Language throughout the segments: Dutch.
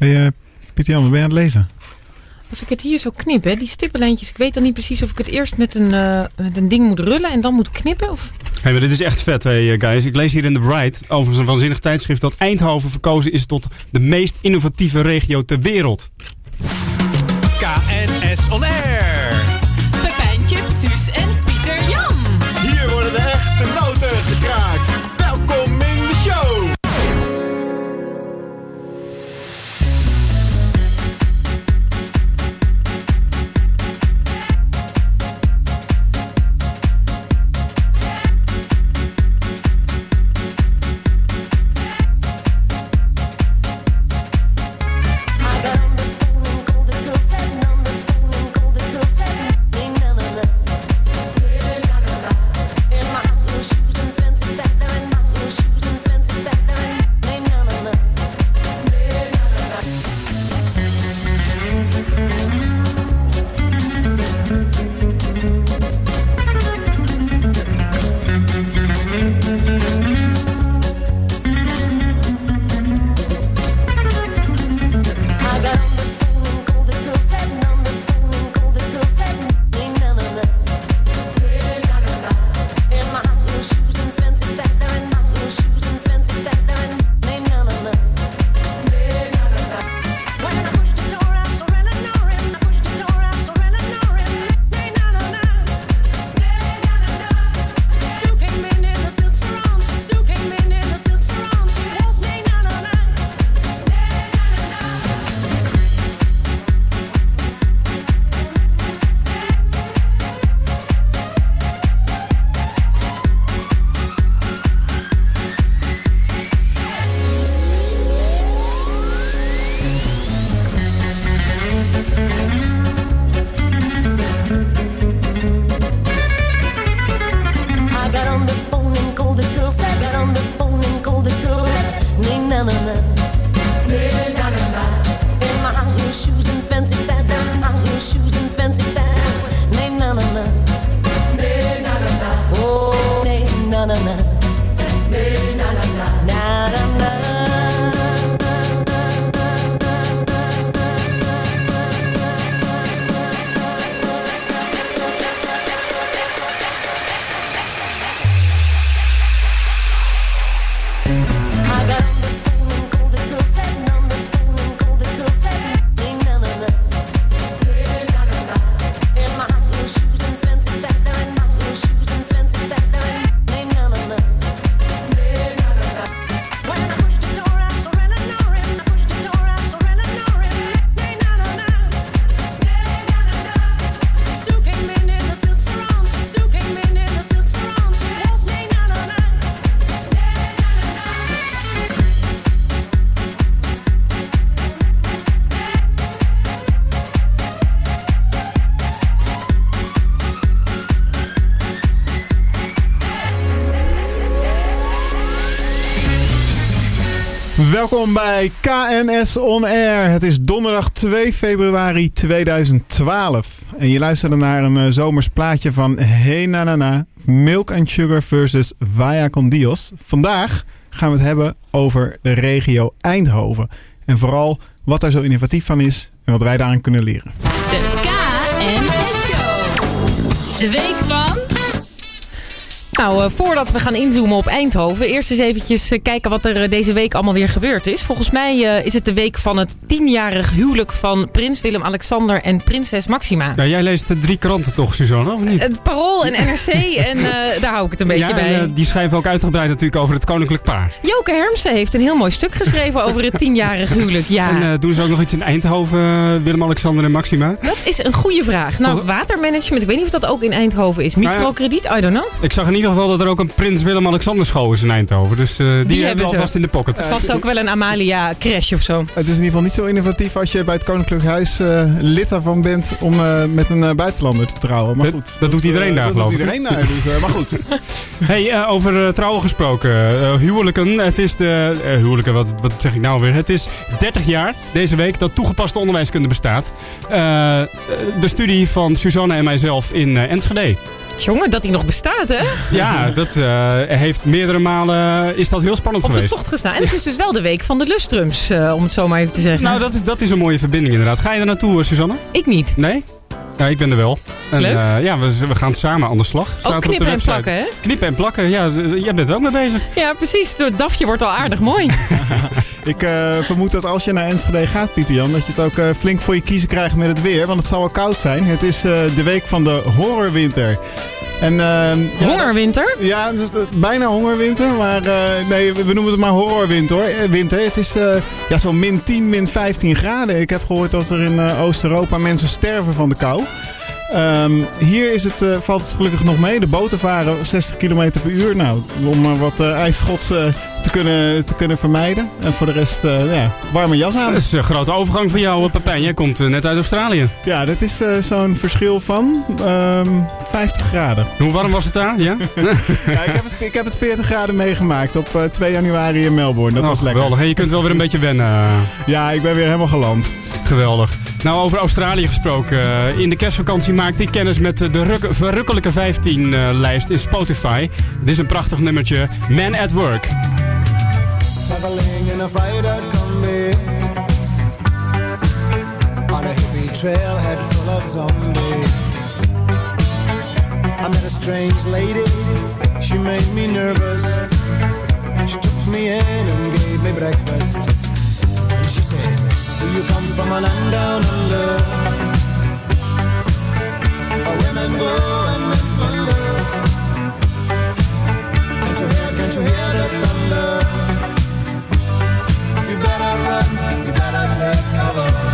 Hey, uh, Pieter Jan, wat ben je aan het lezen? Als ik het hier zo knip, hè, die stippenlijntjes, ik weet dan niet precies of ik het eerst met een, uh, met een ding moet rullen en dan moet knippen. Of... Hey, maar dit is echt vet, hey, guys. Ik lees hier in The Bright, overigens een waanzinnig tijdschrift, dat Eindhoven verkozen is tot de meest innovatieve regio ter wereld. KNS On Air. Welkom bij KNS On Air. Het is donderdag 2 februari 2012. En je luistert naar een uh, zomers plaatje van Hey Na Na Na, Milk and Sugar versus Vaya con Dios. Vandaag gaan we het hebben over de regio Eindhoven. En vooral wat daar zo innovatief van is en wat wij daaraan kunnen leren. De KNS Show. De week van... Nou, uh, voordat we gaan inzoomen op Eindhoven, eerst eens eventjes uh, kijken wat er uh, deze week allemaal weer gebeurd is. Volgens mij is het de week van het tienjarig huwelijk van prins Willem-Alexander en prinses Maxima. Ja, jij leest de drie kranten toch, Suzanne, of niet? Het Parool en NRC en daar hou ik het een beetje ja, bij. En, die schrijven ook uitgebreid natuurlijk over het koninklijk paar. Joke Hermsen heeft een heel mooi stuk geschreven over het tienjarig huwelijk, ja. En doen ze ook nog iets in Eindhoven, Willem-Alexander en Maxima? Dat is een goede vraag. Nou, watermanagement, ik weet niet of dat ook in Eindhoven is. Microkrediet, I don't know. Ik zag in ieder geval dat er ook een Prins Willem-Alexander school is in Eindhoven. Dus uh, die, die, hebben we alvast in de pocket. Uh, Vast ook wel een Amalia crash of zo. Het is in ieder geval niet zo innovatief als je bij het Koninklijk Huis uh, lid daarvan bent om met een buitenlander te trouwen. Maar goed. Dat, dat doet iedereen daar, geloof ik. Dat doet iedereen daar, dus, maar goed. hey, over trouwen gesproken. huwelijken. Het is de... huwelijken, wat, wat zeg ik nou weer? Het is 30 jaar deze week dat toegepaste onderwijskunde bestaat. de studie van Suzanne en mijzelf in Enschede. Jongen, dat hij nog bestaat, hè? Ja, dat eh, heeft meerdere malen is dat heel spannend Op de geweest. tocht gestaan. En het is dus wel de week van de lustrums, eh, om het zo maar even te zeggen. Nou, dat is, dat is een mooie verbinding inderdaad. Ga je er naartoe, eh, Suzanne? Ik niet. Nee? Ja, ik ben er wel. En, Leuk. eh, ja, we, we gaan samen aan de slag. Staat Ook er op de knippen en plakken, hè? Knippen en plakken, ja, eh, jij bent er ook mee bezig. Ja, precies. Het dafje wordt al aardig mooi. Ik eh, vermoed dat als je naar Enschede gaat, Pieter Jan, dat je het ook eh, flink voor je kiezen krijgt met het weer. Want het zal wel koud zijn. Het is eh, de week van de horrorwinter. En, Hongerwinter? Ja, dus, bijna hongerwinter, maar nee, we noemen het maar horrorwinter. hoor. Winter. Het is ja, zo'n min 10, min 15 graden. Ik heb gehoord dat er in Oost-Europa mensen sterven van de kou. Ehm, hier is het, valt het gelukkig nog mee. De boten varen 60 km per uur. Nou, om eh, wat ijsschots eh, te, kunnen, te kunnen vermijden. En voor de rest, eh, ja, warme jas aan. Dat is een grote overgang voor jou, eh, Pepijn. Jij komt eh, net uit Australië. Ja, dat is zo'n verschil van ehm 50 graden. Hoe warm was het daar? Ja? Ja, ik, heb het, ik heb het 40 graden meegemaakt op eh, 2 januari in Melbourne. Dat Oh, was lekker. geweldig. En je kunt wel weer een beetje wennen. Ja, ik ben weer helemaal geland. Geweldig. Nou, over Australië gesproken. In de kerstvakantie maakte ik kennis met de ruk- verrukkelijke 15-lijst in Spotify. Dit is een prachtig nummertje. Man at Work. Traveling in a fried-out combi. On a hippie trailhead full of zombies. I met a strange lady, she made me nervous. She took me in and gave me breakfast. And she said, do you come from a land down under? Where women go and men wonder Can't you hear, can't you hear the thunder run, you better take cover.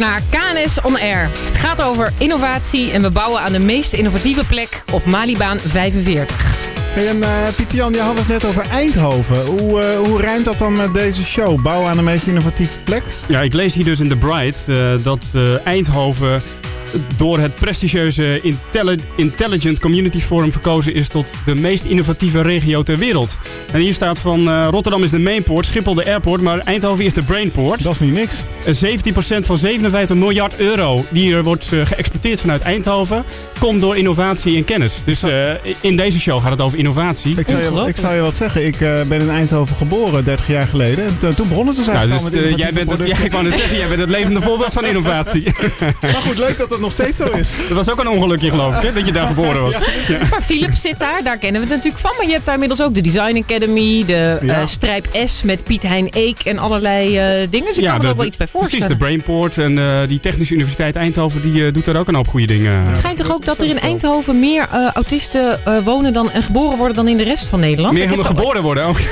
Naar KNS On Air. Het gaat over innovatie en we bouwen aan de meest innovatieve plek op Malibaan 45. Hey, en eh Pieter Jan, je had het net over Eindhoven. Hoe, eh, hoe rijmt dat dan met deze show? Bouwen aan de meest innovatieve plek? Ja, ik lees hier dus in The Bright eh, dat eh, Eindhoven door het prestigieuze Intelli- Intelligent Community Forum verkozen is tot de meest innovatieve regio ter wereld. En hier staat van eh, Rotterdam is de mainport, Schiphol de airport, maar Eindhoven is de brainport. Dat is niet niks. Eh, 17% van 57 miljard euro die er wordt eh, geëxporteerd vanuit Eindhoven, komt door innovatie en kennis. Dus eh, in deze show gaat het over innovatie. Ik zou, je, ik zou je wat zeggen. Ik eh, ben in Eindhoven geboren, 30 jaar geleden. En to- toen begon het dus Nou, eigenlijk dus al met eh, jij bent het, ja, producten. ik wou net zeggen, jij bent het levende voorbeeld van innovatie. Maar goed, leuk dat dat nog steeds zo is. Dat was ook een ongelukje geloof ik, hè, dat je daar geboren was. Maar Philips zit daar, daar kennen we het natuurlijk van. Maar je hebt daar inmiddels ook de Design Academy, de Ja. eh, Strijp S met Piet Hein Eek en allerlei eh, dingen. Dus ik kan me er ook wel iets bij voorstellen. Precies, de Brainport en eh, die Technische Universiteit Eindhoven die doet daar ook een hoop goede dingen. Het schijnt toch ook dat er in Eindhoven meer autisten wonen dan, en geboren worden dan in de rest van Nederland? Meer helemaal geboren worden ook.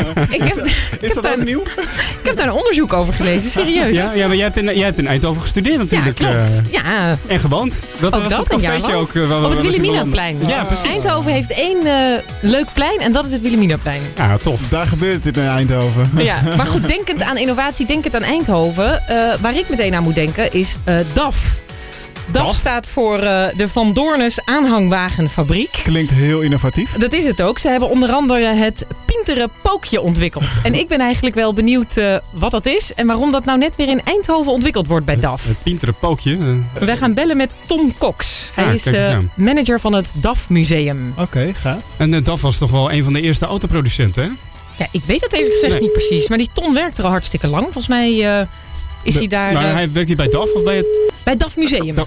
Ik heb, ik, Is heb dat daar, ook nieuw? ik heb daar een onderzoek over gelezen, serieus. Ja, ja maar jij hebt, in, jij hebt in Eindhoven gestudeerd Ja, natuurlijk. klopt. eh, Ja, en gewoond. Dat Ook was dat, dat cafeetje ook. op het Wilhelminaplein. Ja, precies. Eindhoven heeft één leuk plein en dat is het Ja, tof. Daar gebeurt het in Eindhoven. Ja, maar goed, denkend aan innovatie, denkend aan Eindhoven. eh, waar ik meteen aan moet denken is eh, DAF. DAF, DAF? staat voor eh, de Van Doornes Aanhangwagenfabriek. Klinkt heel innovatief. Dat is het ook. Ze hebben onder andere het Pintere Pookje ontwikkeld. En ik ben eigenlijk wel benieuwd eh, wat dat is en waarom dat nou net weer in Eindhoven ontwikkeld wordt bij DAF. Het pintere pookje. eh, Wij gaan bellen met Tom Cox. Hij Ah, is eh, manager van het DAF Museum. Oké, ga. En DAF was toch wel een van de eerste autoproducenten, hè? Ja, ik weet het eerlijk gezegd Nee. niet precies. Maar die Tom werkt er al hartstikke lang. Volgens mij eh, is hij daar Maar eh, hij werkt hij bij DAF of bij het... bij DAF Museum. Da-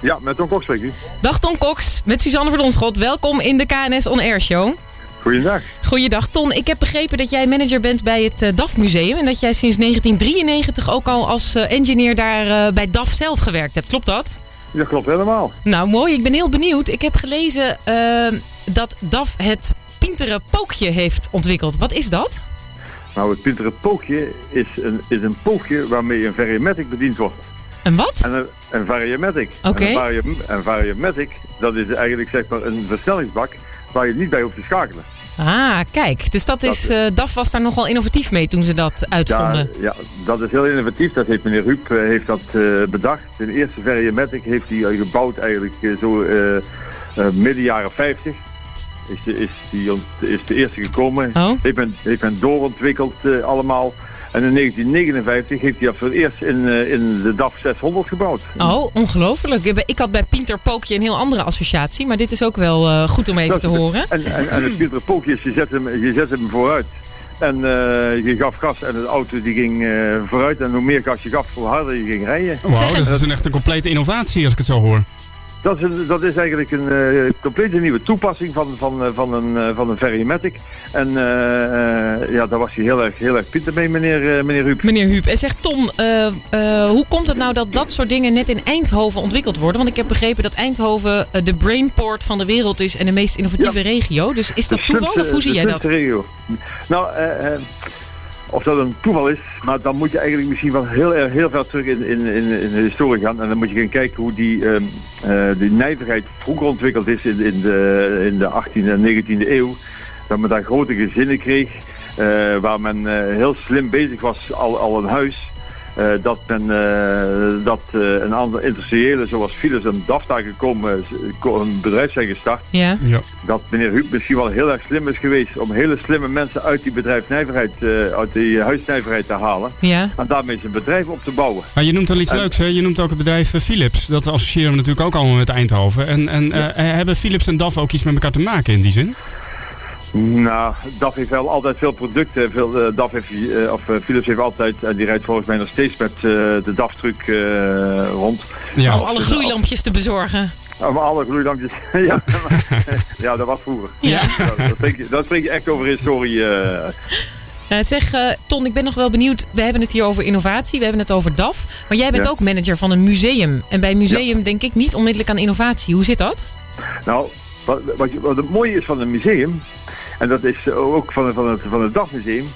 Ja, met Tom spreekt u. Dag Ton Cox, met Suzanne Verdonschot. Welkom in de KNS On Air Show. Goeiedag. Goeiedag Ton, ik heb begrepen dat jij manager bent bij het eh, DAF Museum... en dat jij sinds 1993 ook al als eh, engineer daar eh, bij DAF zelf gewerkt hebt. Klopt dat? Dat klopt helemaal. Nou, mooi. Ik ben heel benieuwd. Ik heb gelezen dat DAF het Pintere Pookje heeft ontwikkeld. Wat is dat? Nou, het Pintere Pookje is een, is een pookje waarmee een variamatic bediend wordt. Een wat? En een. En een, varia- een variamatic, dat is eigenlijk zeg maar een versnellingsbak waar je niet bij hoeft te schakelen. Ah, kijk. Dus dat is, eh, DAF was daar nogal innovatief mee toen ze dat Ja, uitvonden. ja, dat is heel innovatief. Dat heeft meneer Ruip eh, heeft dat eh, bedacht. De eerste variamatic heeft hij gebouwd eigenlijk zo midden jaren 50. Is de, is, die, is de eerste gekomen. Oh. Heeft men, heeft men doorontwikkeld allemaal. En in 1959 heeft hij dat voor het eerst in, eh, in de DAF 600 gebouwd. Oh, ongelooflijk. Ik had bij Pinter Pookje een heel andere associatie, maar dit is ook wel eh, goed om even Dat te horen. En, en, en het Pieter Pookje is, je zet hem, je zet hem vooruit. En eh, je gaf gas en de auto die ging eh, vooruit. En hoe meer gas je gaf, hoe harder je ging rijden. Wauw, dat is een echt een complete innovatie als ik het zo hoor. Dat is, een- dat is eigenlijk een eh, complete nieuwe toepassing van, van, eh, van een, eh, van een Varimatic. En ja, daar was hij heel erg, heel erg pieter mee, meneer, meneer Ruip. Meneer Huub, en zegt Tom, hoe komt het nou dat dat soort dingen net in Eindhoven ontwikkeld worden? Want ik heb begrepen dat Eindhoven de brainport van de wereld is en de meest innovatieve regio. Dus is dat De toeval slimste- of hoe zie jij dat? regio. Nou, of dat een toeval is, maar dan moet je eigenlijk misschien wel heel, erg heel ver terug in, in, in, de historie gaan. En dan moet je gaan kijken hoe die, eh, die nijverheid vroeger ontwikkeld is in, in, de, in de 18e en 19e eeuw. Dat men daar grote gezinnen kreeg, eh, waar men eh, heel slim bezig was, al, al een huis. Eh, dat men eh, dat eh, een aantal industriëlen zoals Philips en DAF daar gekomen, ko- een bedrijf zijn gestart Ja, Ja. dat meneer Huub misschien wel heel erg slim is geweest om hele slimme mensen uit die bedrijfsnijverheid, eh, uit die huisnijverheid te halen. ja. En daarmee zijn bedrijf op te bouwen. Maar je noemt wel iets En- leuks, hè? Je noemt ook het bedrijf Philips. Dat associëren we natuurlijk ook allemaal met Eindhoven. En, en eh, hebben Philips en DAF ook iets met elkaar te maken in die zin? Nou, DAF heeft wel altijd veel producten. Veel, eh, DAF heeft, eh, of eh, Philips heeft altijd, en die rijdt volgens mij nog steeds met de DAF-truck rond. Ja. Om alle gloeilampjes te bezorgen. Uh, maar alle gloeilampjes. ja, ja, dat was vroeger. Ja. Dat, dat, spreek je, dat spreek je echt over historie. Eh, zeg, Ton, ik ben nog wel benieuwd. We hebben het hier over innovatie, we hebben het over DAF. Maar jij bent Ja. ook manager van een museum. En bij museum denk ik niet onmiddellijk aan innovatie. Hoe zit dat? Nou, wat, wat, je- wat het mooie is van een museum, en dat is ook van, van, het, van het DAF-museum,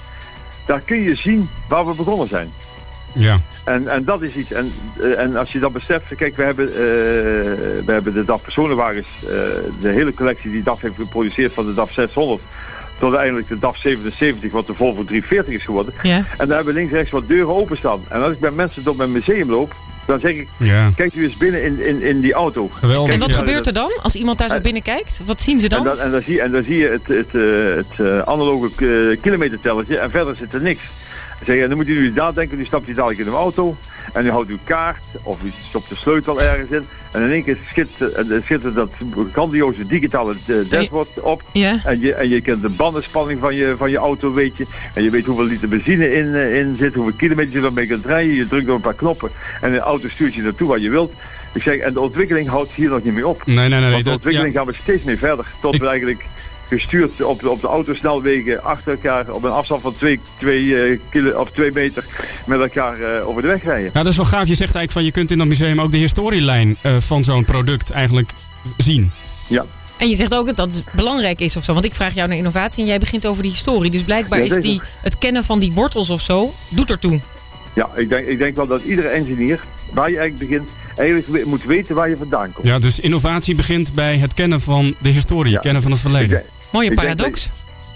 daar kun je zien waar we begonnen zijn. Ja. En, en dat is iets. En, eh, en als je dat beseft, kijk, we hebben, eh, we hebben de DAF personenwagens, eh, de hele collectie die DAF heeft geproduceerd van de DAF 600 tot uiteindelijk de DAF 77, wat de Volvo 340 is geworden. Ja. En daar hebben we links en rechts wat deuren openstaan. En als ik bij mensen door mijn museum loop, Dan zeg ik, Ja, kijk u eens binnen in, in, in die auto. geweldig. En wat ja. gebeurt er dan als iemand daar zo En- binnenkijkt? Wat zien ze En dan? dan, en dan zie, en dan zie je het, het, eh, het eh, analoge eh, kilometertellertje en verder zit er niks. Zeg, en dan moet u nu nadenken, nu stapt u dadelijk in een auto en u houdt uw kaart of u stopt de sleutel ergens in. En in één keer schittert, eh, schittert dat grandioze digitale eh, dashboard op. Ja. En je, en je kent de bandenspanning van je, van je auto, weet je. En je weet hoeveel liter benzine in, eh, in zit, hoeveel kilometer je ermee kunt rijden. Je drukt op een paar knoppen en de auto stuurt je naartoe waar je wilt. Ik zeg, en de ontwikkeling houdt hier nog niet meer op. Nee, nee, nee. nee Want de dat, ontwikkeling ja. gaan we steeds meer verder. Tot Ik- we eigenlijk gestuurd op de, op de autosnelwegen achter elkaar op een afstand van 2 twee, kilo, of twee meter met elkaar eh, over de weg rijden. Ja, dat is wel gaaf. Je zegt eigenlijk van je kunt in dat museum ook de historielijn eh, van zo'n product eigenlijk zien. Ja, En je zegt ook dat dat belangrijk is of zo. Want ik vraag jou naar innovatie en jij begint over die historie. Dus blijkbaar Ja, is die, het kennen van die wortels of zo, doet ertoe. ja ik, denk, ik denk wel dat iedere engineer, waar je eigenlijk begint, eigenlijk moet weten waar je vandaan komt. Ja, dus innovatie begint bij het kennen van de historie, Ja. kennen van het Ik verleden. Mooie Ik denk paradox.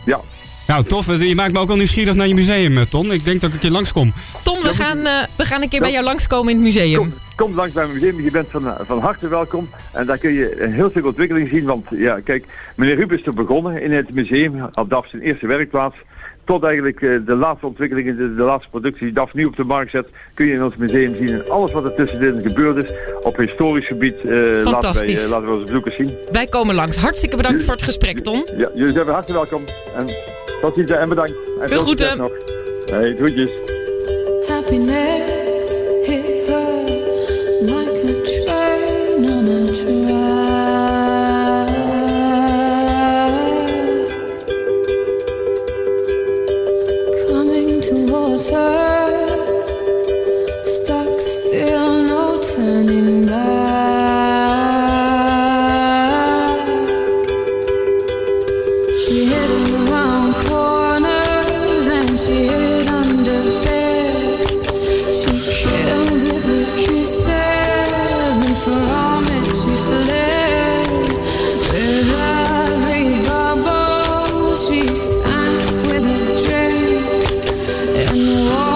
ja, Nou, tof. Je maakt me ook wel nieuwsgierig naar je museum, eh, Ton. Ik denk dat ik een keer langskom. Tom, we gaan, eh, we gaan een keer bij jou langskomen in het museum. Kom, kom langs bij mijn museum, je bent van, van harte welkom. En daar kun je een heel stuk ontwikkeling zien. Want ja, kijk, meneer Ruben is er begonnen in het museum, op DAF zijn eerste werkplaats. Tot eigenlijk eh, de laatste ontwikkelingen, de, de laatste productie die DAF nu op de markt zet, kun je in ons museum zien. En alles wat er tussenin gebeurd is op historisch gebied, eh, laten, wij, eh, laten we onze bezoekers zien. Wij komen langs. Hartstikke bedankt voor het gesprek, Tom. Ja, jullie zijn van harte welkom. En tot ziens en bedankt. En Veel succes groeten. nog. Hey, groetjes. Happiness Oh.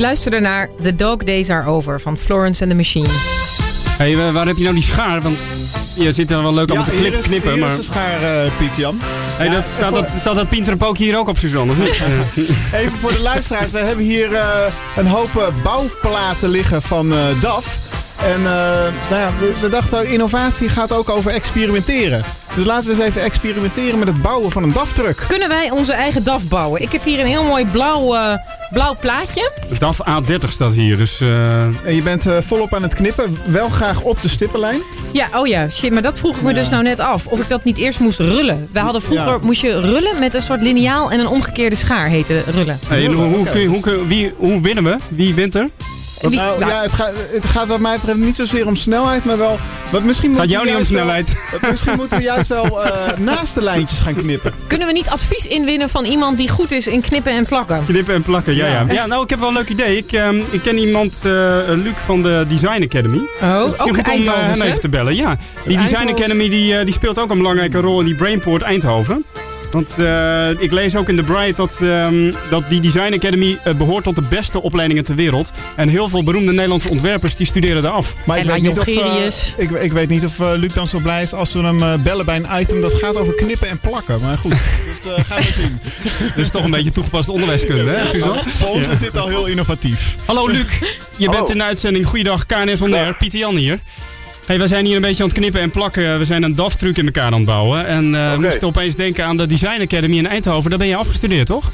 Je luisterde naar The Dog Days Are Over van Florence and the Machine. Hey, wa- waar heb je nou die schaar? Want je zit er wel leuk te hier knip, is, knippen. hier Maar is de schaar, eh, Piet Jan. hey, dat, staat, dat, staat dat Pieter en Pookje hier ook op Suzanne? Of niet? Even voor de luisteraars. We hebben hier eh, een hoop eh, bouwplaten liggen van eh, DAF. En eh, nou ja, we, we dachten, innovatie gaat ook over experimenteren. Dus laten we eens even experimenteren met het bouwen van een DAF-truck. Kunnen wij onze eigen DAF bouwen? Ik heb hier een heel mooi blauw, eh, blauw plaatje. DAF A30 staat hier, dus... eh, En je bent eh, volop aan het knippen. Wel graag op de stippenlijn. Ja, oh ja, shit, maar dat vroeg ik me Ja. dus nou net af. Of ik dat niet eerst moest rullen. We hadden vroeger, Ja. moest je rullen met een soort liniaal en een omgekeerde schaar, heette rullen. hey, hoe, hoe, wie, hoe winnen we? Wie wint er? Wie- nou, nou, ja, het, gaat, het gaat wat mij betreft niet zozeer om snelheid, maar wel... Wat misschien Gaat moeten jou we niet om juist wel- snelheid? Misschien moeten we juist wel eh, naast de lijntjes gaan knippen. Kunnen we niet advies inwinnen van iemand die goed is in knippen en plakken? Knippen en plakken, ja, ja. Ja. Ja, nou, ik heb wel een leuk idee. Ik, ehm, ik ken iemand, eh, Luc van de Design Academy. Oh, Misschien ook goed om eh, hem even te bellen. Ja, die Design. Academy die, die speelt ook een belangrijke rol in die Brainport Eindhoven. Want eh, ik lees ook in The Bright dat, ehm, dat die Design Academy eh, behoort tot de beste opleidingen ter wereld. En heel veel beroemde Nederlandse ontwerpers die studeren daar af. Maar En ik weet, niet of, eh, ik, ik weet niet of Luc dan zo blij is als we hem eh, bellen bij een item dat gaat over knippen en plakken. Maar goed, dat eh, gaan we zien. Dat is toch een beetje toegepaste onderwijskunde, hè, Suzanne? Voor ons is dit al heel innovatief. Hallo Luc, je bent in de uitzending. Goeiedag, KNS On Air. Pieter Jan hier. Hey, we zijn hier een beetje aan het knippen en plakken. We zijn een DAF-truc in elkaar aan het bouwen. En eh, we Oké. moesten opeens denken aan de Design Academy in Eindhoven. Daar ben je afgestudeerd, toch?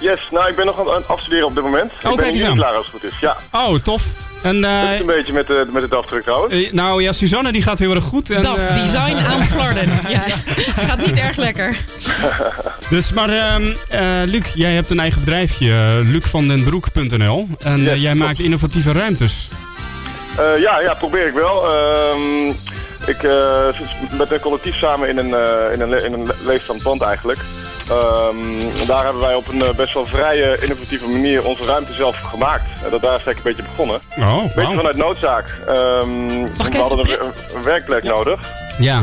Yes, nou ik ben nog aan het afstuderen op dit moment. Oh, ik ben hier aan. klaar als het goed is. Ja, Oh, tof. En, eh, dat is een beetje met, de met het afdruk eh, nou ja, Suzanne die gaat heel erg goed. En, DAF, eh, design aan Flarden. Ja, gaat niet erg lekker. Dus, maar ehm, eh, Luc, jij hebt een eigen bedrijfje, eh, lucvandenbroek.nl. En eh, Yes, jij maakt innovatieve ruimtes. Eh, ja, ja, probeer ik wel. Ehm, ik eh, zit met een collectief samen in een, eh, in een, le- in een leegstaand pand eigenlijk. Ehm, daar hebben wij op een eh, best wel vrije, innovatieve manier onze ruimte zelf gemaakt. En dat daar is eigenlijk een beetje begonnen. Oh, Een beetje vanuit noodzaak. Ehm, ik we hadden een, Prit? een- een werkplek nodig. Ja,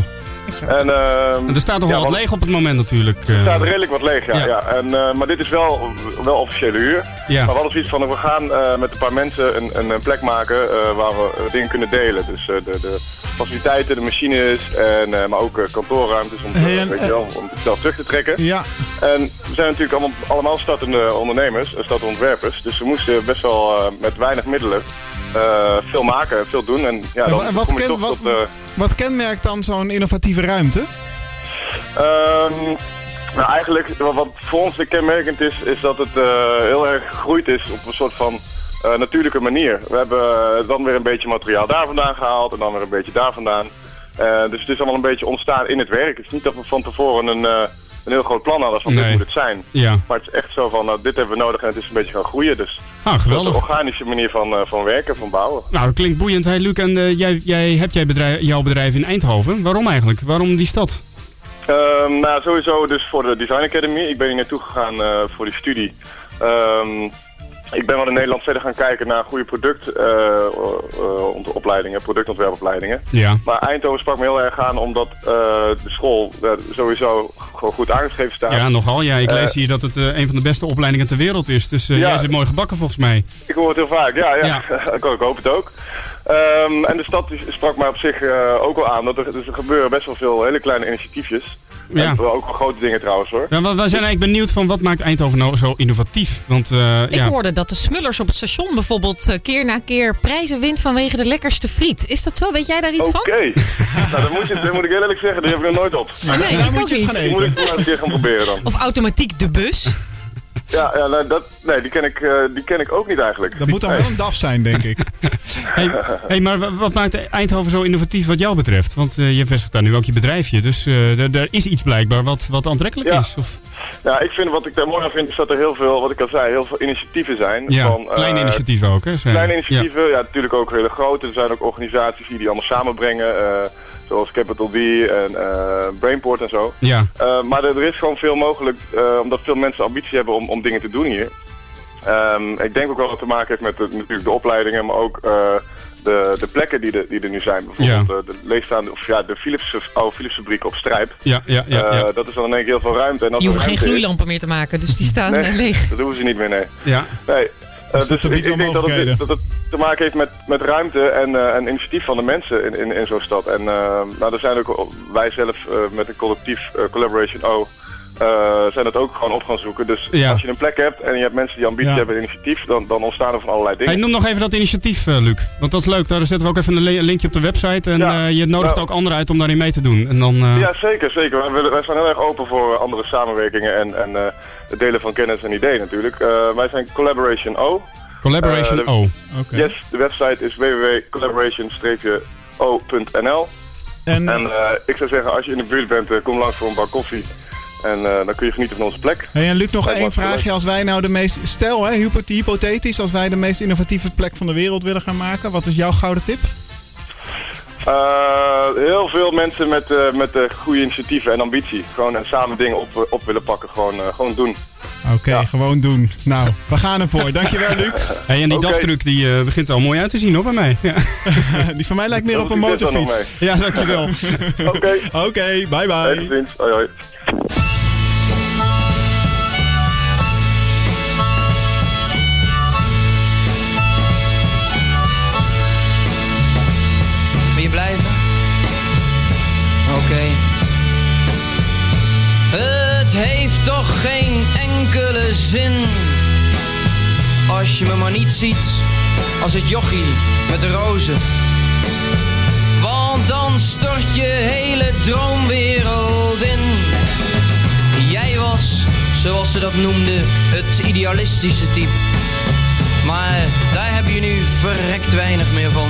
En, ehm, en er staat toch ja, wel wat leeg op het moment natuurlijk. eh. Er staat redelijk wat leeg, ja. Ja. ja. En, eh, maar dit is wel, wel officiële huur. ja. Maar we hadden zoiets van, we gaan eh, met een paar mensen een, een, plek maken eh, waar we eh, dingen kunnen delen. Dus eh, de, de faciliteiten, de machines, en, eh, maar ook eh, kantoorruimtes om, Hey, en, weet je wel, om het zelf terug te trekken. Ja, En we zijn natuurlijk allemaal, allemaal startende ondernemers, eh, startende ontwerpers. Dus we moesten best wel eh, met weinig middelen eh, veel maken, veel doen. En ja, En dan en wat kom je ken- toch wat- tot... eh, wat kenmerkt dan zo'n innovatieve ruimte? Ehm, nou, eigenlijk wat, wat voor ons de kenmerkend is, is dat het eh, heel erg gegroeid is op een soort van eh, natuurlijke manier. We hebben eh, dan weer een beetje materiaal daar vandaan gehaald en dan weer een beetje daar vandaan. Eh, dus het is allemaal een beetje ontstaan in het werk. Het is niet dat we van tevoren een, eh, een heel groot plan hadden van dit Nee. moet het zijn. Ja. Maar het is echt zo van, nou, dit hebben we nodig en het is een beetje gaan groeien. Dus Ah, geweldig. een organische manier van, eh, van werken, van bouwen. Nou, dat klinkt boeiend. Hey, Luc, en eh, jij, jij hebt jij bedrijf, jouw bedrijf in Eindhoven. Waarom eigenlijk? Waarom die stad? Ehm, nou, sowieso dus voor de Design Academy. Ik ben hier naartoe gegaan eh, voor die studie. Ehm, ik ben wel in Nederland verder gaan kijken naar goede productopleidingen, productontwerpopleidingen. Ja. Maar Eindhoven sprak me heel erg aan omdat eh, de school eh, sowieso gewoon goed aangeschreven staat. Ja, nogal. Ja, ik Eh, lees hier dat het eh, een van de beste opleidingen ter wereld is. Dus eh, Ja. jij zit mooi gebakken volgens mij. Ik hoor het heel vaak, ja, ja. ik, ik hoop het ook. Ehm, en de stad sprak mij op zich eh, ook wel aan. Dat er, dus er gebeuren best wel veel hele kleine initiatiefjes. Ja. En ook wel grote dingen trouwens hoor. Ja, we, we zijn eigenlijk benieuwd van wat maakt Eindhoven nou zo innovatief? Want eh, Ik ja, hoorde dat de smullers op het station bijvoorbeeld eh, keer na keer prijzen wint vanwege de lekkerste friet. Is dat zo? Weet jij daar iets Oké. van? nou, dat moet, je, dat moet ik heel eerlijk zeggen, die heb ik nog nooit op. Nee, daar ik moet je eens gaan Die moet eten. ik maar keer gaan proberen dan. Of automatiek de bus. Ja, ja nou, dat, nee, die ken, ik, eh, die ken ik ook niet eigenlijk. Dat moet dan wel een DAF zijn, denk ik. hey, hey, maar wa- wat maakt Eindhoven zo innovatief wat jou betreft? Want eh, je vestigt daar nu ook je bedrijfje. Dus eh, er- er is iets blijkbaar wat, wat aantrekkelijk Ja. is. Of, Ja, ik vind wat ik daar mooi aan vind is dat er heel veel, wat ik al zei, heel veel initiatieven zijn. ja, van, eh, kleine initiatieven ook. Hè, zijn- Kleine initiatieven, ja. natuurlijk ook hele grote. Er zijn ook organisaties die die allemaal samenbrengen. Zoals Capital D en eh, Brainport en zo. Ja, Eh, maar er, er is gewoon veel mogelijk, eh, omdat veel mensen ambitie hebben om, om dingen te doen hier. Ehm, ik denk ook wel dat het te maken heeft met de, natuurlijk de opleidingen, maar ook eh, de, de plekken die, er- die er nu zijn. Bijvoorbeeld eh, de leegstaande, of ja, de Philips, oude Philips fabriek op Strijp. ja, ja, ja. Eh, dat is dan in één keer heel veel ruimte. En als Je er hoeft geen is- gloeilampen meer te maken, dus die staan Nee, leeg. dat hoeven ze niet meer, nee. ja. nee. Dus dat ik, ik denk dat het, mogelijkheden. dat het te maken heeft met, met ruimte en, eh, en initiatief van de mensen in, in, in zo'n stad. En eh, nou, er zijn ook, wij zelf eh, met een collectief eh, Collaboration O eh, zijn dat ook gewoon op gaan zoeken. Dus Ja. als je een plek hebt en je hebt mensen die ambitie Ja. hebben en initiatief, dan, dan ontstaan er van allerlei dingen. Hey, noem nog even dat initiatief, eh, Luc. Want dat is leuk. Daar zetten we ook even een li- linkje op de website. En Ja. eh, je nodigt Nou. ook anderen uit om daarin mee te doen. En dan, eh, Ja, zeker, zeker. Wij, willen- wij zijn heel erg open voor andere samenwerkingen en, en eh, het delen van kennis en ideeën natuurlijk. Eh, wij zijn Collaboration O. Collaboration de- O. Oké. Yes, de website is www.collaboration-o.nl. En, En eh, ik zou zeggen, als je in de buurt bent, kom langs voor een bak koffie. En eh, dan kun je genieten van onze plek. hey, en Luc, nog één vraagje. Als wij nou de meest... Stel, hè, hypo- hypothetisch, als wij de meest innovatieve plek van de wereld willen gaan maken. Wat is jouw gouden tip? Eh, heel veel mensen met, eh, met goede initiatieven en ambitie. Gewoon en samen dingen op, op willen pakken. Gewoon, eh, gewoon doen. Oké, Ja. gewoon doen. Nou, we gaan ervoor. Dankjewel, Luc. Hey, en die daftruck die eh, begint al mooi uit te zien hoor bij mij. Ja, Die van mij lijkt meer op een motorfiets. ja dankjewel. Oké, Oké, bye bye. tot ziens. Hoi hoi. Zin als je me maar niet ziet als het jochie met de rozen. Want dan stort je hele droomwereld in. Jij was, zoals ze dat noemden, het idealistische type. Maar daar heb je nu verrekt weinig meer van.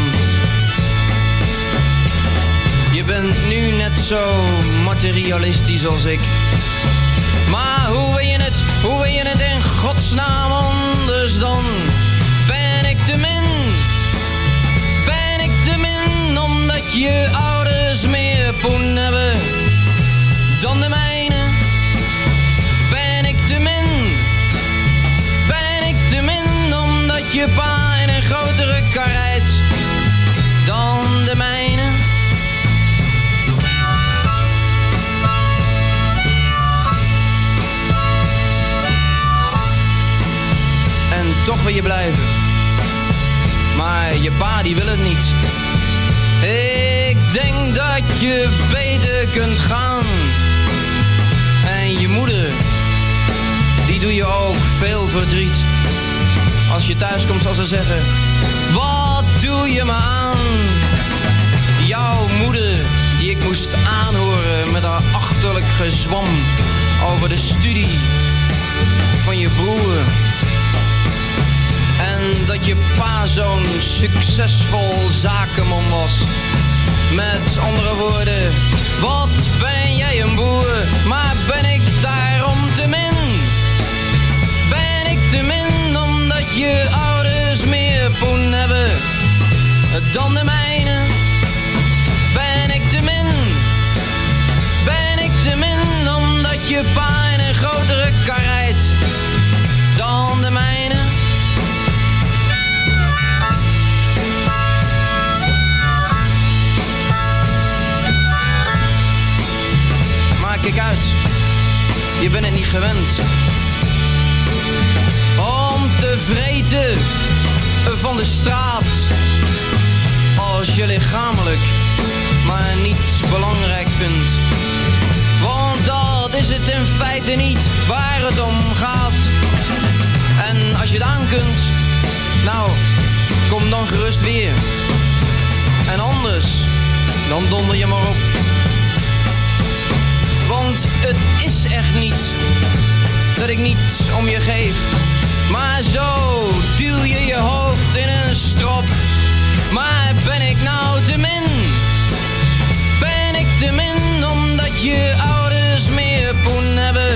Je bent nu net zo materialistisch als ik. Maar hoe wil je het, hoe wil je het in godsnaam anders dan? Ben ik te min? Ben ik te min omdat je ouders meer poen hebben dan de mijne? Wil het niet. Ik denk dat je beter kunt gaan. En je moeder, die doe je ook veel verdriet. Als je thuis komt zal ze zeggen, wat doe je me aan? Jouw moeder, die ik moest aanhoren met haar achterlijk gezwam over de studie van je broer. En dat je pa zo'n succesvol zakenman was. Met andere woorden, wat ben jij een boer, maar ben ik daarom te min? Ben ik te min omdat je ouders meer poen hebben dan de mijne? Ben ik te min? Ben ik te min omdat je pa in een grotere kar rijdt kijk uit, je bent het niet gewend. Om te vreten van de straat. Als je lichamelijk maar niet belangrijk vindt. Want dat is het in feite niet waar het om gaat. En als je het aan kunt, nou, kom dan gerust weer. En anders, dan donder je maar op. Want het is echt niet dat ik niets om je geef. Maar zo duw je je hoofd in een strop. Maar ben ik nou te min? Ben ik te min omdat je ouders meer poen hebben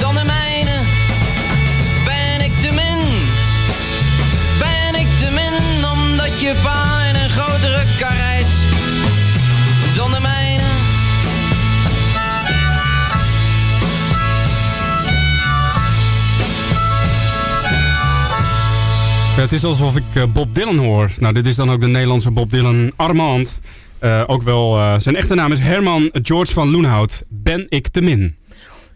dan de mijne? Ben ik te min? Ben ik te min omdat je in een grotere kar het is alsof ik eh, Bob Dylan hoor. Nou, dit is dan ook de Nederlandse Bob Dylan Armand. Eh, ook wel, eh, zijn echte naam is Herman George van Loenhout. Ben ik te min?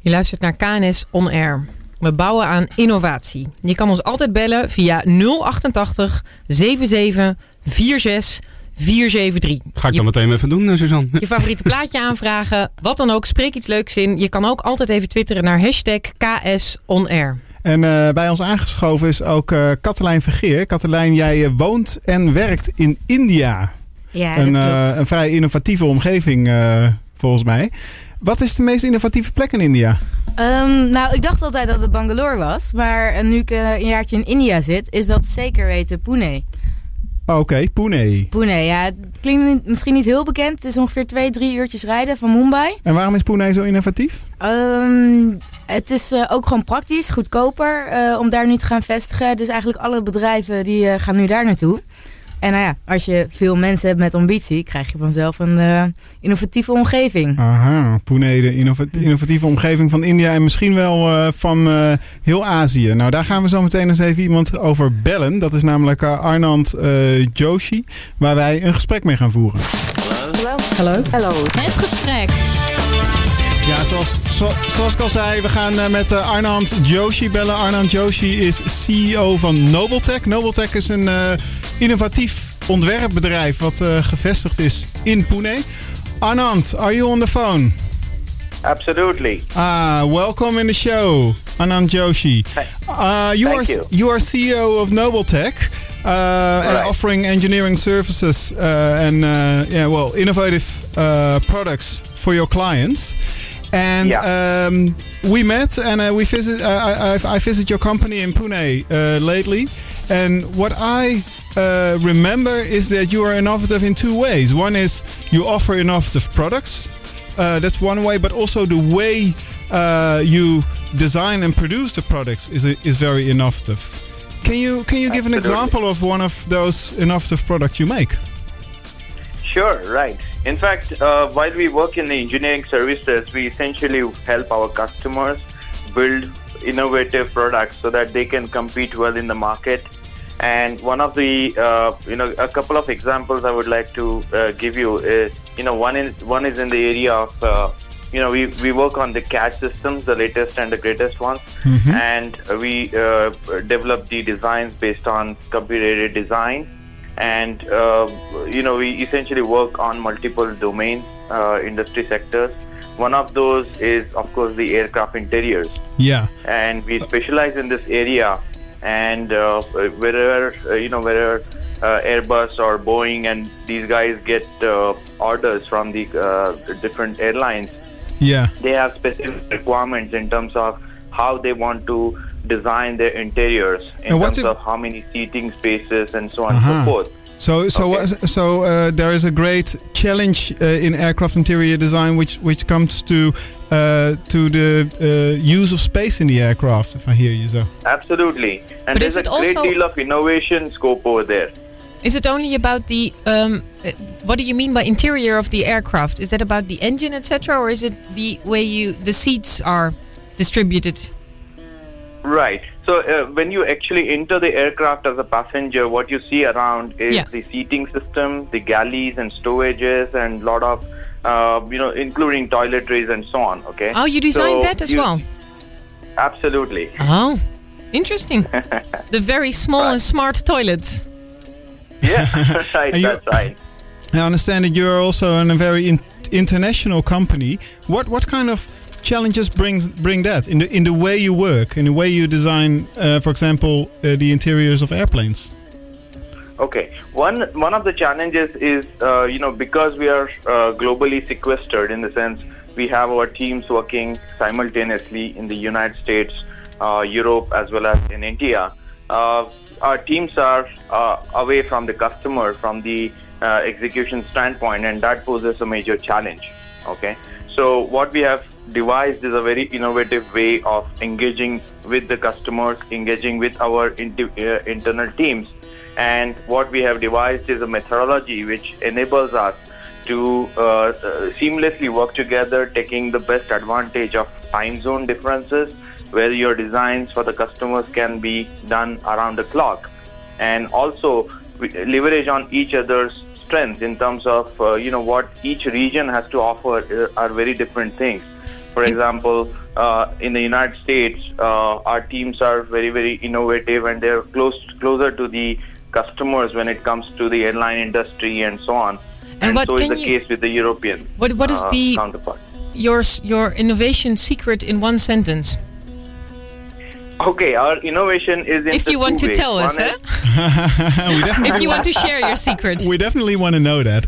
Je luistert naar KNS On Air. We bouwen aan innovatie. Je kan ons altijd bellen via 088 77 46 473. Ga ik dan meteen even doen, Suzanne. Je favoriete plaatje aanvragen. Wat dan ook, spreek iets leuks in. Je kan ook altijd even twitteren naar hashtag KSOnAir. En eh, bij ons aangeschoven is ook eh Katelijn Vergeer. Katelijn, jij eh, woont en werkt in India. Ja, een, een vrij innovatieve omgeving, volgens mij. Wat is de meest innovatieve plek in India? Ehm, nou, ik dacht altijd dat het Bangalore was. Maar nu ik een jaartje in India zit, is dat zeker weten Pune. Oké, Pune. Pune, ja. Het klinkt misschien niet heel bekend. Het is ongeveer twee, drie uurtjes rijden van Mumbai. En waarom is Pune zo innovatief? Ehm, het is eh, ook gewoon praktisch, goedkoper eh, om daar nu te gaan vestigen. Dus eigenlijk alle bedrijven die eh, gaan nu daar naartoe. En nou ja, als je veel mensen hebt met ambitie, krijg je vanzelf een eh, innovatieve omgeving. Aha, Pune, de innova- innovatieve omgeving van India en misschien wel eh, van eh, heel Azië. Nou, daar gaan we zo meteen eens even iemand over bellen. Dat is namelijk eh, Arnand eh, Joshi, waar wij een gesprek mee gaan voeren. Hallo. Hallo. Het gesprek. Ja, zoals, zo- zoals ik al zei, we gaan eh, met eh, Arnand Joshi bellen. Arnand Joshi is CEO van Nobeltech. Nobeltech is een eh, innovatief ontwerpbedrijf wat gevestigd is in Pune. Arnand, are you on the phone? Absolutely. Ah, welcome in the show, Anand Joshi. Uh, you Thank are you. you are CEO of Nobeltech, uh, and offering engineering services uh, and uh, yeah, well, innovative uh, products for your clients. And um, we met, and uh, we visit. Uh, I, I, I visit your company in Pune uh, lately, and what I uh, remember is that you are innovative in two ways. One is you offer innovative products. Uh, that's one way, but also the way uh, you design and produce the products is is very innovative. Can you can you give an example of one of those innovative products you make? Sure, right. In fact, uh, while we work in the engineering services, we essentially help our customers build innovative products so that they can compete well in the market. And one of the, uh, you know, a couple of examples I would like to uh, give you is, you know, one is one is in the area of, uh, you know, we, we work on the CAD systems, the latest and the greatest ones, Mhm. and we uh, develop the designs based on computer-aided design and uh, you know we essentially work on multiple domains uh, industry sectors one of those is of course the aircraft interiors Yeah. and we specialize in this area and uh, wherever uh, you know wherever uh, Airbus or Boeing and these guys get uh, orders from the uh, different airlines Yeah. they have specific requirements in terms of how they want to design their interiors in terms it- of how many seating spaces and so on and so forth So so what- so uh, there is a great challenge uh, in aircraft interior design, which which comes to uh, to the uh, use of space in the aircraft. If I hear you so. Absolutely. And But there's is a it great also- deal of innovation scope over there. Is it only about the um, uh, what do you mean by interior of the aircraft? Is that about the engine, etc., or is it the way you the seats are distributed? Right. So uh, when you actually enter the aircraft as a passenger, what you see around is Yeah. the seating system, the galleys and stowages, and lot of, uh, you know, including toiletries and so on. Okay. Oh, you designed So that as you- well. Absolutely. Oh, interesting. the very small and smart toilets. Yeah. right. You- That's right. I understand that you're also in a very in- international company. What what kind of challenges brings bring that in the in the way you work, in the way you design, uh, for example, uh, the interiors of airplanes? Okay. One one of the challenges is uh, you know because we are uh, globally sequestered in the sense we have our teams working simultaneously in the United States, uh, Europe, as well as in India. Uh, our teams are away from the customer from the execution standpoint, and that poses a major challenge. Okay. So what we have devised is a very innovative way of engaging with the customers, engaging with our uh, internal teams. And what we have devised is a methodology which enables us to uh, uh, seamlessly work together, taking the best advantage of time zone differences, where your designs for the customers can be done around the clock, and also leverage on each other's strengths in terms of uh, you know what each region has to offer uh, are very different things. For example, uh, in the United States, uh, our teams are very, very innovative and they're close closer to the customers when it comes to the airline industry and so on. And what so is the you- case with the European What what is uh, the counterpart. your your innovation secret in one sentence? Okay, our innovation is in If you want to ways. tell us, One eh? is- we definitely If you want to share your secret. We definitely want to know that.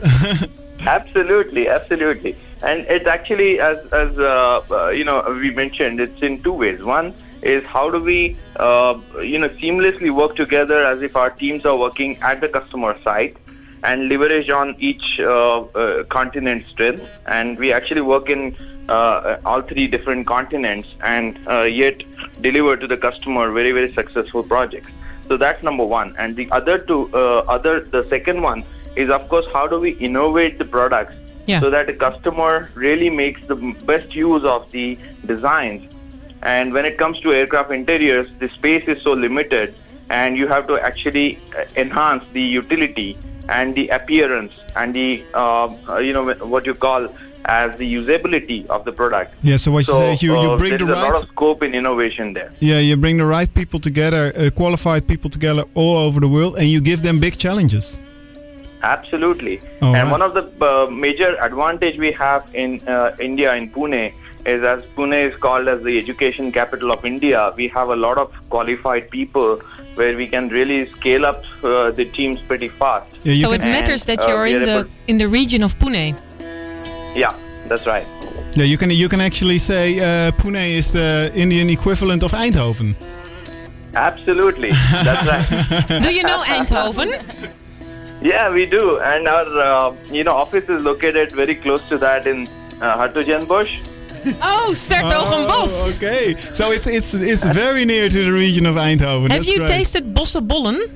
Absolutely, absolutely. And it's actually, as, as uh, uh, you know, we mentioned, it's in two ways. One is how do we, uh, you know, seamlessly work together as if our teams are working at the customer site and leverage on each uh, uh, continent's strengths. And we actually work in uh, all three different continents and yet deliver to the customer very, very successful projects. So that's number one. And the other two, other, the second one is of course how do we innovate the products Yeah. so that the customer really makes the best use of the designs. And when it comes to aircraft interiors, the space is so limited and you have to actually uh, enhance the utility and the appearance and the, uh, uh, you know, what you call as the usability of the product. Yeah, so what you say you, you uh, bring there the is a lot right of scope in innovation there. yeah you bring the right people together, uh, qualified people together all over the world, and you give them big challenges. Absolutely. All and right. one of the uh, major advantage we have in uh, India, in Pune, is as Pune is called as the education capital of India, we have a lot of qualified people where we can really scale up uh, the teams pretty fast. so it matters that uh, you're in the able- in the region of Pune. Yeah, that's right. Yeah, you can you can actually say uh, Pune is the Indian equivalent of Eindhoven. Absolutely, that's right. Do you know Eindhoven? Yeah, we do, and our uh, you know office is located very close to that in uh, Hartogenbosch. Oh, Sertogenbos. okay, so it's it's it's very near to the region of Eindhoven. Have That's you great. tasted bossenbollen?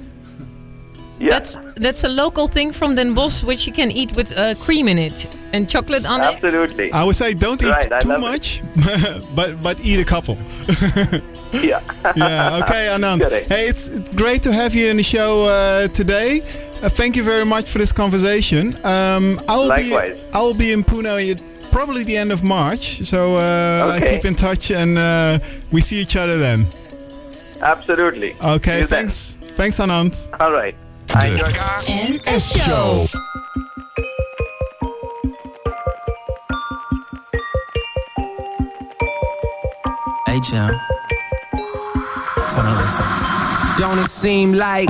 That's that's a local thing from Den Bosch, which you can eat with uh, cream in it and chocolate on it. Absolutely. I would say don't eat Right, too much, but but eat a couple. Yeah. yeah. Okay, Anand. Correct. Hey, it's great to have you in the show uh, today. Uh, thank you very much for this conversation. Um, I will Likewise. be I will be in Pune at probably the end of March, so uh, I Okay. keep in touch and uh, we see each other then. Absolutely. Okay, See then. thanks. Thanks, Anand. All right. I enjoyed NS Show. Hey, Jim. So now listen. Don't it seem like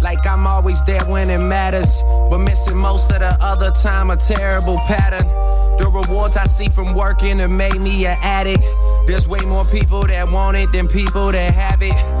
like I'm always there when it matters, but missing most of the other time a terrible pattern. The rewards I see from working have made me an addict. There's way more people that want it than people that have it.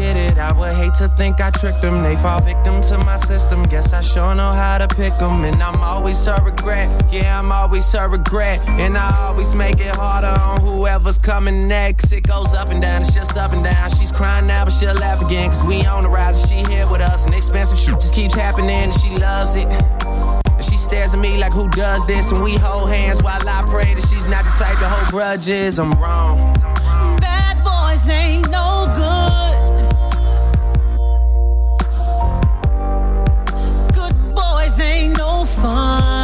I get it. I would hate to think I tricked them. They fall victim to my system. Guess I sure know how to pick them. And I'm always a regret. Yeah, I'm always a regret. And I always make it harder on whoever's coming next. It goes up and down, it's just up and down. She's crying now, but she'll laugh again. Cause we on the rise and she here with us. And expensive shit just keeps happening and she loves it. And she stares at me like, who does this? And we hold hands while I pray that she's not the type to hold grudges. I'm wrong. Bad boys ain't no. Good fun.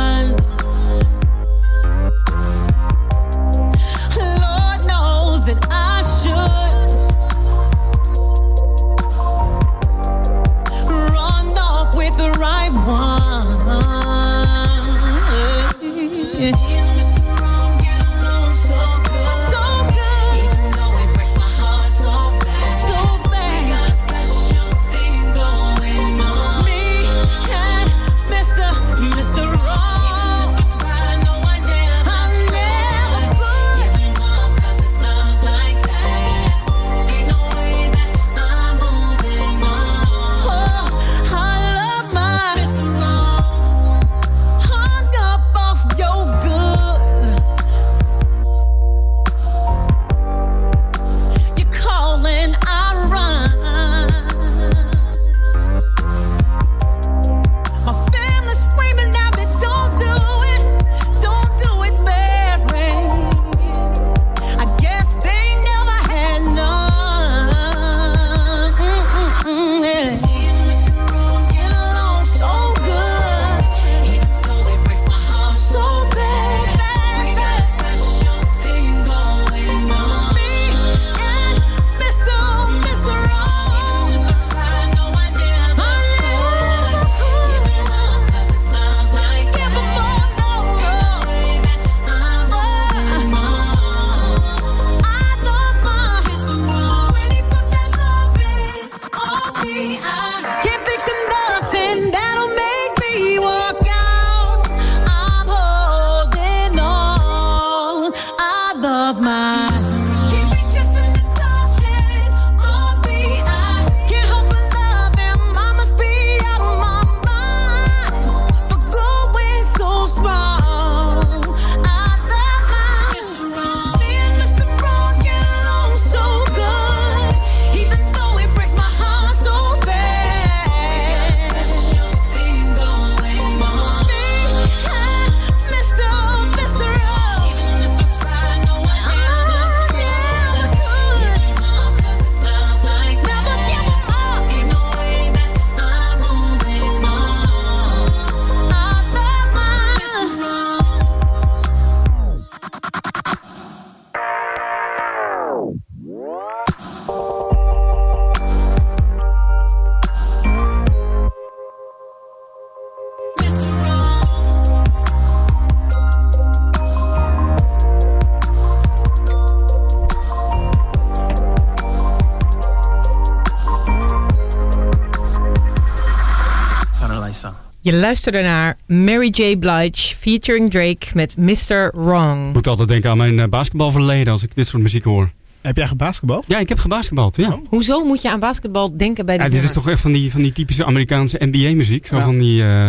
Je luisterde naar Mary J. Blige featuring Drake met Mr. Wrong. Ik moet altijd denken aan mijn eh, basketbalverleden als ik dit soort muziek hoor. Heb jij gebasketbald? Ja, ik heb gebasketbald, ja. Hoezo moet je aan basketbal denken bij de ja dit is toch echt van die, van die typische Amerikaanse NBA-muziek. Zo Ja. van die... eh,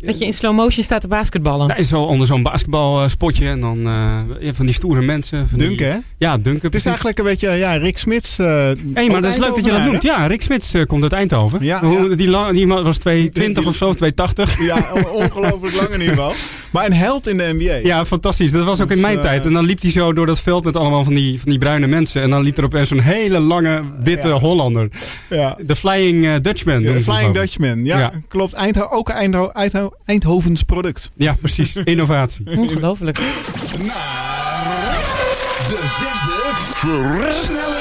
Dat je in slow motion staat te basketballen. nee, zo onder zo'n basketbalspotje en dan eh, van die stoere mensen. Van die- Dunken, hè? Ja, dunken. Het is eigenlijk een beetje, ja, Rick Smits. eh Hé, hey, maar dat is leuk dat je dat noemt. Ja, Rick Smits eh, komt uit Eindhoven. Ja, Hoe- ja. Die, la- die man was 220 of zo, 280. Ja, on- ongelooflijk lang in ieder geval. Maar een held in de NBA. Ja, fantastisch. Dat was ook in Dus, mijn eh, tijd. En dan liep hij zo door dat veld met allemaal van die, van die bruine mensen. En dan liep er opeens zo'n hele lange witte Ja. Hollander. Ja. De Flying eh, Dutchman. De Flying. Dutchman. Ja, Ja. klopt. Eindho ook een Eindho Eindho Eindhovens product. Ja, precies. Innovatie. Ongelooflijk. De zesde versnelling.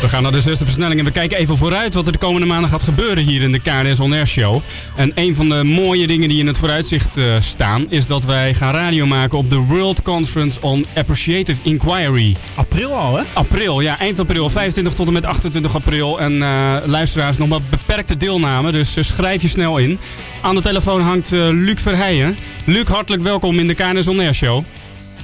We gaan naar de zesde versnelling en we kijken even vooruit wat er de komende maanden gaat gebeuren hier in de KNS On Air Show. En een van de mooie dingen die in het vooruitzicht eh, staan is dat wij gaan radio maken op de World Conference on Appreciative Inquiry. April al, hè? April, ja, eind april, 25 tot en met 28 april. En eh, luisteraars, nog wat beperkte deelname, dus eh, schrijf je snel in. Aan de telefoon hangt Luc Verheijen. Luc, hartelijk welkom in de KNS On Air Show.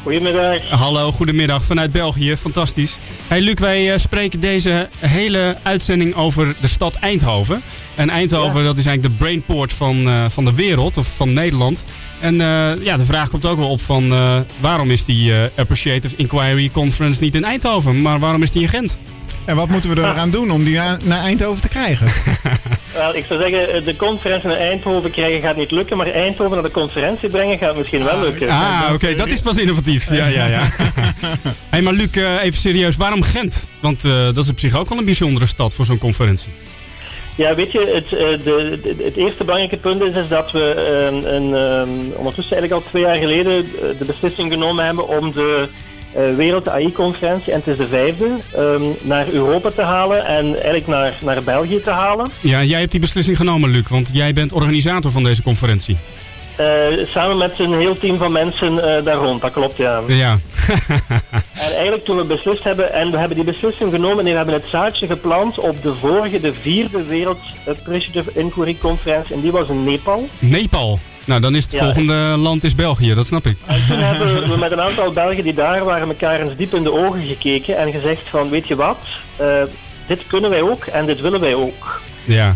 Goedemiddag. Hallo, goedemiddag vanuit België. Fantastisch. Hey Luc, wij eh, spreken deze hele uitzending over de stad Eindhoven. En Eindhoven, dat is eigenlijk de brainport van, eh, van de wereld, of van Nederland. En eh, ja, de vraag komt ook wel op van eh, waarom is die eh, Appreciative Inquiry Conference niet in Eindhoven, maar waarom is die in Gent? En wat moeten we eraan doen om die na- naar Eindhoven te krijgen? Wel, ik zou zeggen, eh, de conferentie naar Eindhoven krijgen gaat niet lukken, maar Eindhoven naar de conferentie brengen gaat misschien wel lukken. Ah, oké, dat is pas innovatief. Ja, ja, ja. hey, maar Luc, eh, even serieus, waarom Gent? Want eh, dat is op zich ook wel een bijzondere stad voor zo'n conferentie. Ja, weet je, het, de, de- het eerste belangrijke punt is, is dat we een, eh, ondertussen eigenlijk al twee jaar geleden de beslissing genomen hebben om de Wereld AI-conferentie, en het is de vijfde, ehm, naar Europa te halen en eigenlijk naar, naar België te halen. Ja, jij hebt die beslissing genomen, Luc, want jij bent organisator van deze conferentie. Eh, samen met een heel team van mensen eh, daar rond, dat klopt ja. Ja. En eigenlijk toen we beslist hebben, en we hebben die beslissing genomen en we hebben het zaadje geplant op de vorige, de vierde Wereld Appreciative Inquiry Conferentie en die was in Nepal. Nepal. Nou, dan is het Ja. volgende land is België, dat snap ik. Toen hebben we met een aantal Belgen die daar waren elkaar eens diep in de ogen gekeken en gezegd van weet je wat, eh, dit kunnen wij ook en dit willen wij ook. Ja.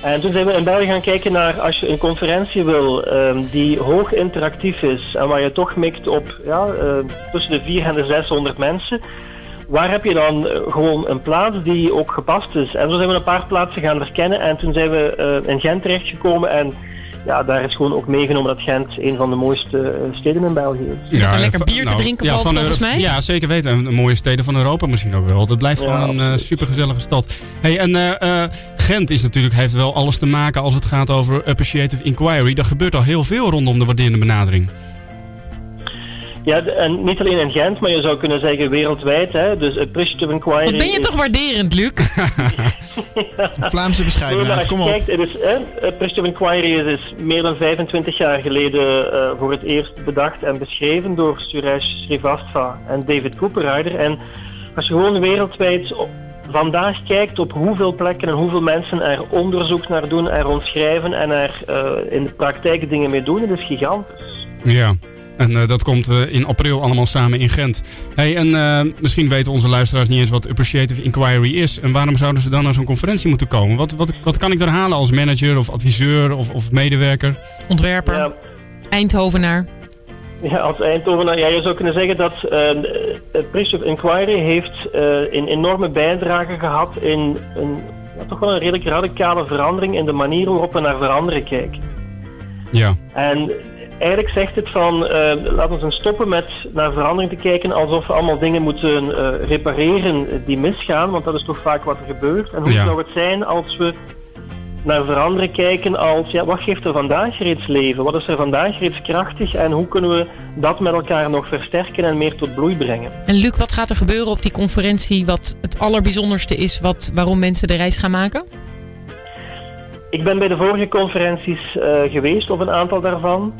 En toen zijn we in België gaan kijken naar als je een conferentie wil ehm, die hoog interactief is en waar je toch mikt op ja, eh, tussen de 400 en de 600 mensen. Waar heb je dan eh, gewoon een plaats die ook gepast is? En zo zijn we een paar plaatsen gaan verkennen en toen zijn we eh, in Gent terechtgekomen en ja, daar is gewoon ook meegenomen dat Gent een van de mooiste eh, steden in België is. Ja, lekker bier te drinken valt van volgens mij. Ja, zeker weten. En de mooie steden van Europa misschien ook wel. Dat blijft Ja, gewoon een uh, supergezellige stad. Hey, en eh, eh, Gent is natuurlijk, heeft wel alles te maken als het gaat over appreciative inquiry. Er gebeurt al heel veel rondom de waarderende benadering. Ja, en niet alleen in Gent, maar je zou kunnen zeggen wereldwijd. Hè? Dus Appreciative Inquiry... Wat ben je is- toch waarderend, Luc? Vlaamse bescheidenheid, maar kom op. kijkt, het is, hè, Appreciative Inquiry is, is meer dan 25 jaar geleden eh, voor het eerst bedacht en beschreven door Suresh Srivastava en David Cooperrider. En als je gewoon wereldwijd op- vandaag kijkt op hoeveel plekken en hoeveel mensen er onderzoek naar doen, er rondschrijven en er eh, in de praktijk dingen mee doen, het is gigantisch. Ja. En eh, dat komt eh, in april allemaal samen in Gent. Hey, en eh, misschien weten onze luisteraars niet eens wat appreciative inquiry is. En waarom zouden ze dan naar zo'n conferentie moeten komen? Wat, wat, wat kan ik daar halen als manager of adviseur of, of medewerker? Ontwerper, Ja. Eindhovenaar. Ja, als Eindhovenaar, ja, je zou kunnen zeggen dat uh, Appreciative Inquiry heeft eh, een enorme bijdrage gehad in een, ja, toch wel een redelijk radicale verandering in de manier waarop we naar veranderen kijken. Ja. En eigenlijk zegt het van, eh laten we eens stoppen met naar verandering te kijken alsof we allemaal dingen moeten eh, repareren die misgaan, want dat is toch vaak wat er gebeurt. En hoe Ja. zou het zijn als we naar veranderen kijken als, ja, wat geeft er vandaag reeds leven? Wat is er vandaag reeds krachtig en hoe kunnen we dat met elkaar nog versterken en meer tot bloei brengen? En Luc, wat gaat er gebeuren op die conferentie wat het allerbijzonderste is wat, waarom mensen de reis gaan maken? Ik ben bij de vorige conferenties eh, geweest, of een aantal daarvan.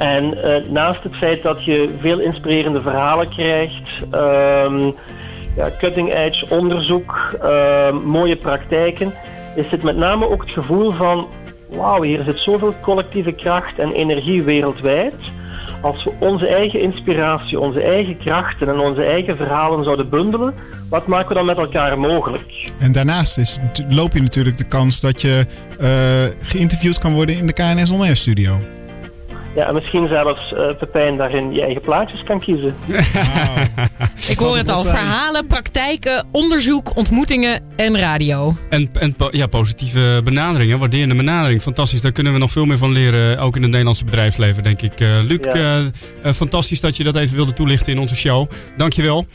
En eh, naast het feit dat je veel inspirerende verhalen krijgt, ehm, ja, cutting edge onderzoek, ehm, mooie praktijken, is het met name ook het gevoel van wauw, hier zit zoveel collectieve kracht en energie wereldwijd. Als we onze eigen inspiratie, onze eigen krachten en onze eigen verhalen zouden bundelen, wat maken we dan met elkaar mogelijk? En daarnaast is, loop je natuurlijk de kans dat je eh, geïnterviewd kan worden in de KNS On Air studio. Ja, en misschien zelfs eh Pepijn daarin je eigen plaatjes kan kiezen. Ik hoor het al. Verhalen, praktijken, onderzoek, ontmoetingen en radio. En, en ja, positieve benaderingen, waarderende benadering. Fantastisch, daar kunnen we nog veel meer van leren. Ook in het Nederlandse bedrijfsleven, denk ik. Eh, Luc, Ja. eh, eh, fantastisch dat je dat even wilde toelichten in onze show. Dankjewel.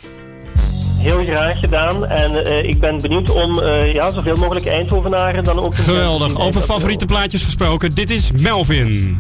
Heel graag gedaan. En eh, ik ben benieuwd om eh, ja, zoveel mogelijk Eindhovenaren dan ook... te Geweldig. Over favoriete plaatjes gesproken. Dit is Melvin.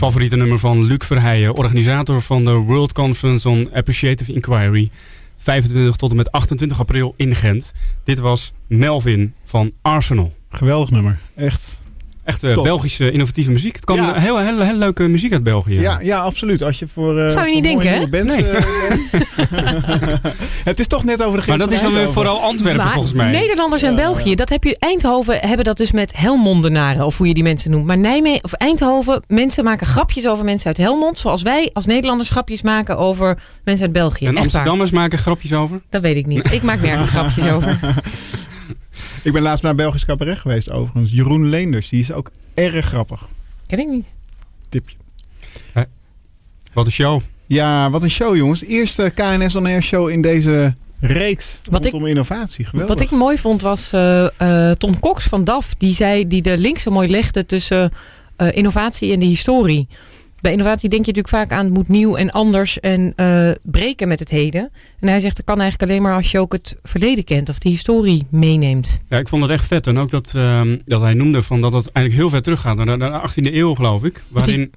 Favoriete nummer van Luc Verheijen, organisator van de World Conference on Appreciative Inquiry. 25 tot en met 28 april in Gent. Dit was Melvin van Arsenal. Geweldig nummer. Echt. Echt eh. Belgische innovatieve muziek. Het kwam Ja. heel, heel, heel leuke muziek uit België. Ja, ja, absoluut. Als je voor. eh, Zou je niet denken, hè? Nee. eh, het is toch net over de grens. Maar dat is dan weer vooral Antwerpen Maar volgens mij. Nederlanders en België, dat heb je. Eindhoven hebben dat dus met Helmondenaren, of hoe je die mensen noemt. Maar Nijmegen of Eindhoven, mensen maken grapjes over mensen uit Helmond. Zoals wij als Nederlanders grapjes maken over mensen uit België. En Echt waar. Amsterdammers maken grapjes over. Dat weet ik niet. Ik maak nergens grapjes over. Ik ben laatst naar Belgisch cabaret geweest, overigens. Jeroen Leenders, die is ook erg grappig. Ken ik niet. Tipje. Wat een show. Ja, wat een show, jongens. Eerste KNS On Air show in deze reeks Wat rondom innovatie. Geweldig. Wat ik mooi vond was eh, eh, Tom Cox van DAF. Die zei die de link zo mooi legde tussen eh, innovatie en de historie. Bij innovatie denk je natuurlijk vaak aan het moet nieuw en anders en eh, breken met het heden. En hij zegt dat kan eigenlijk alleen maar als je ook het verleden kent of de historie meeneemt. Ja, ik vond het echt vet. En ook dat, ehm, dat hij noemde van dat het eigenlijk heel ver teruggaat. Naar de, naar de 18e eeuw geloof ik. Waarin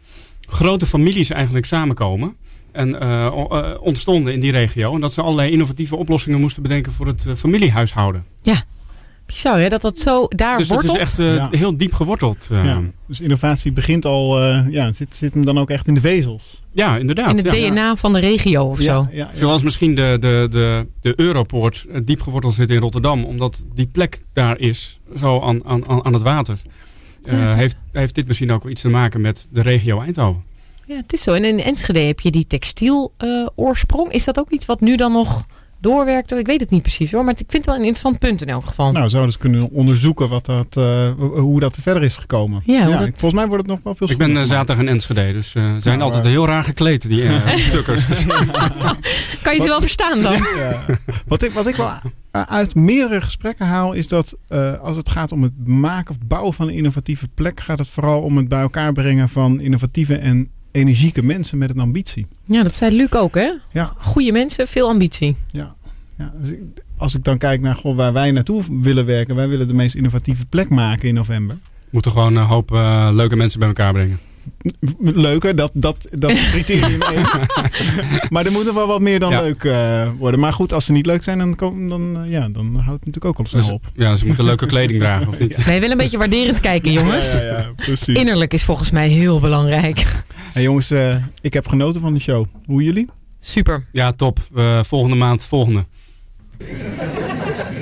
grote families eigenlijk samenkomen. En eh, eh, ontstonden in die regio. En dat ze allerlei innovatieve oplossingen moesten bedenken voor het eh, familiehuishouden. Ja, bizar hè, dat dat zo daar dus dat wortelt. is echt eh, Ja. heel diep geworteld. eh. Ja, ja. dus innovatie begint al, eh, ja, zit, zit hem dan ook echt in de vezels. inderdaad. in het ja. DNA van de regio of zo. Zoals misschien de, de, de, de Europoort diep geworteld zit in Rotterdam. Omdat die plek daar is, zo aan, aan, aan aan het water. Eh, Ja, het is- heeft, heeft dit misschien ook iets te maken met de regio Eindhoven? Ja, het is zo. En in Enschede heb je die textiel eh, oorsprong. Is dat ook iets wat nu dan nog doorwerkt? Ik weet het niet precies hoor, maar ik vind het wel een interessant punt in elk geval. Nou, zouden ze kunnen onderzoeken wat dat, eh, hoe dat verder is gekomen. Ja, dat- Volgens mij wordt het nog wel veel Ik ben eh, zaterdag in Enschede, dus eh, ze zijn Nou, altijd eh. heel raar gekleed, die eh, stukkers. Dus- Kan je ze wel verstaan dan? Ja. Wat, ik, wat ik wel eh, uit meerdere gesprekken haal, is dat eh, als het gaat om het maken of bouwen van een innovatieve plek, gaat het vooral om het bij elkaar brengen van innovatieve en energieke mensen met een ambitie. Ja, dat zei Luc ook hè? Ja. Goede mensen, veel ambitie. Ja. Ja, dus ik- als ik dan kijk naar goh, waar wij naartoe willen werken, wij willen de meest innovatieve plek maken in november. moeten gewoon een hoop eh, leuke mensen bij elkaar brengen. Leuker, dat, dat, dat criterium maar er moet nog wel wat meer dan Ja. leuk eh, worden. Maar goed, als ze niet leuk zijn, dan, kom- dan, eh, ja, dan houdt het natuurlijk ook al snel Dus, op. ja, ze moeten leuke kleding dragen, of niet? Nee, wel een beetje waarderend kijken jongens. Ja, ja, ja, precies. Innerlijk is volgens mij heel belangrijk. Hey, jongens, eh, ik heb genoten van de show. Hoe jullie? Super. Ja, top. Volgende maand, volgende.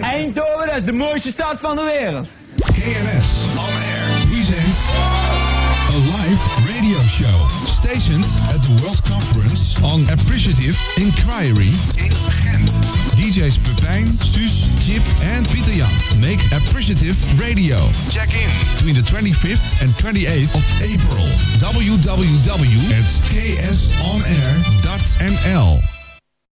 Eindhoven, dat is de mooiste stad van de wereld. KNS On Air presents a live radio show stationed at the World Conference on Appreciative Inquiry in Gent. DJ's Pepijn, Suus, Chip and Peter Jan make appreciative radio. Check in between the 25th and 28th of April. www.ksonair.nl